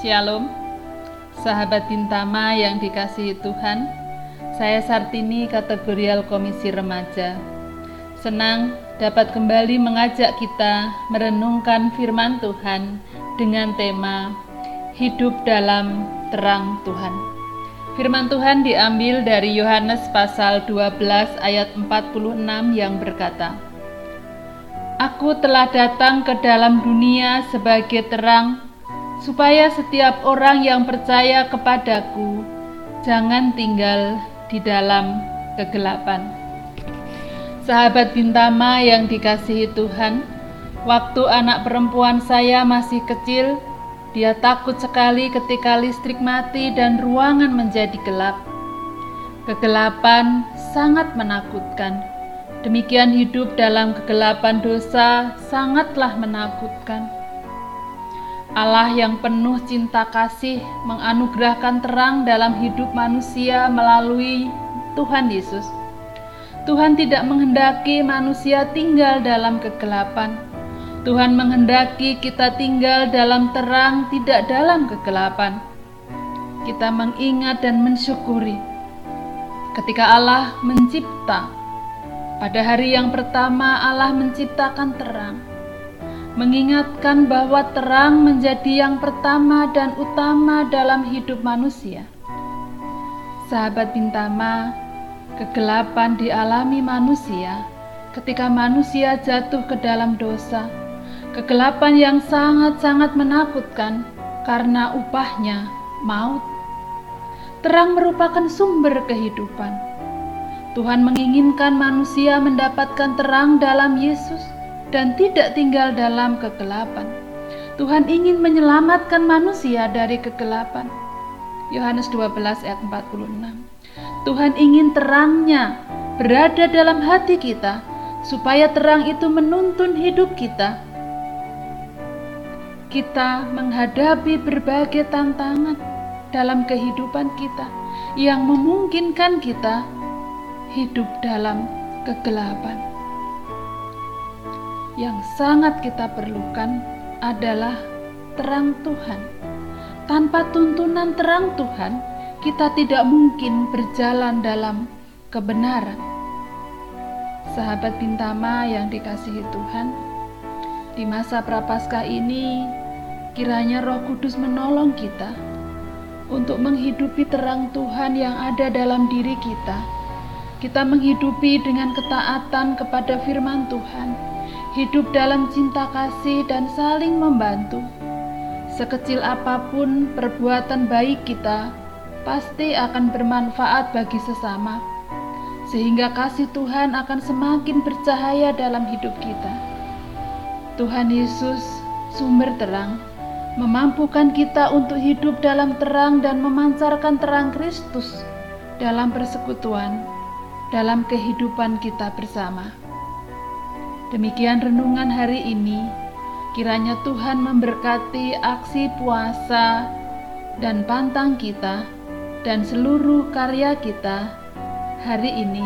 Shalom, sahabat Bintama yang dikasihi Tuhan. Saya Sartini, kategorial Komisi Remaja. Senang dapat kembali mengajak kita merenungkan firman Tuhan dengan tema Hidup dalam Terang Tuhan. Firman Tuhan diambil dari Yohanes pasal 12 ayat 46 yang berkata, Aku telah datang ke dalam dunia sebagai terang supaya setiap orang yang percaya kepadaku jangan tinggal di dalam kegelapan. Sahabat Bintama yang dikasihi Tuhan, waktu anak perempuan saya masih kecil, dia takut sekali ketika listrik mati dan ruangan menjadi gelap. Kegelapan sangat menakutkan. Demikian hidup dalam kegelapan dosa sangatlah menakutkan. Allah yang penuh cinta kasih menganugerahkan terang dalam hidup manusia melalui Tuhan Yesus. Tuhan tidak menghendaki manusia tinggal dalam kegelapan. Tuhan menghendaki kita tinggal dalam terang, tidak dalam kegelapan. Kita mengingat dan mensyukuri ketika Allah mencipta. Pada hari yang pertama, Allah menciptakan terang mengingatkan bahwa terang menjadi yang pertama dan utama dalam hidup manusia. Sahabat Bintama, kegelapan dialami manusia ketika manusia jatuh ke dalam dosa. Kegelapan yang sangat-sangat menakutkan karena upahnya maut. Terang merupakan sumber kehidupan. Tuhan menginginkan manusia mendapatkan terang dalam Yesus dan tidak tinggal dalam kegelapan. Tuhan ingin menyelamatkan manusia dari kegelapan. Yohanes 12 ayat 46. Tuhan ingin terangnya berada dalam hati kita supaya terang itu menuntun hidup kita. Kita menghadapi berbagai tantangan dalam kehidupan kita yang memungkinkan kita hidup dalam kegelapan yang sangat kita perlukan adalah terang Tuhan. Tanpa tuntunan terang Tuhan, kita tidak mungkin berjalan dalam kebenaran. Sahabat Bintama yang dikasihi Tuhan, di masa prapaskah ini kiranya Roh Kudus menolong kita untuk menghidupi terang Tuhan yang ada dalam diri kita. Kita menghidupi dengan ketaatan kepada firman Tuhan hidup dalam cinta kasih dan saling membantu. Sekecil apa pun perbuatan baik kita, pasti akan bermanfaat bagi sesama, sehingga kasih Tuhan akan semakin bercahaya dalam hidup kita. Tuhan Yesus, sumber terang, memampukan kita untuk hidup dalam terang dan memancarkan terang Kristus dalam persekutuan, dalam kehidupan kita bersama. Demikian renungan hari ini. Kiranya Tuhan memberkati aksi puasa dan pantang kita dan seluruh karya kita hari ini.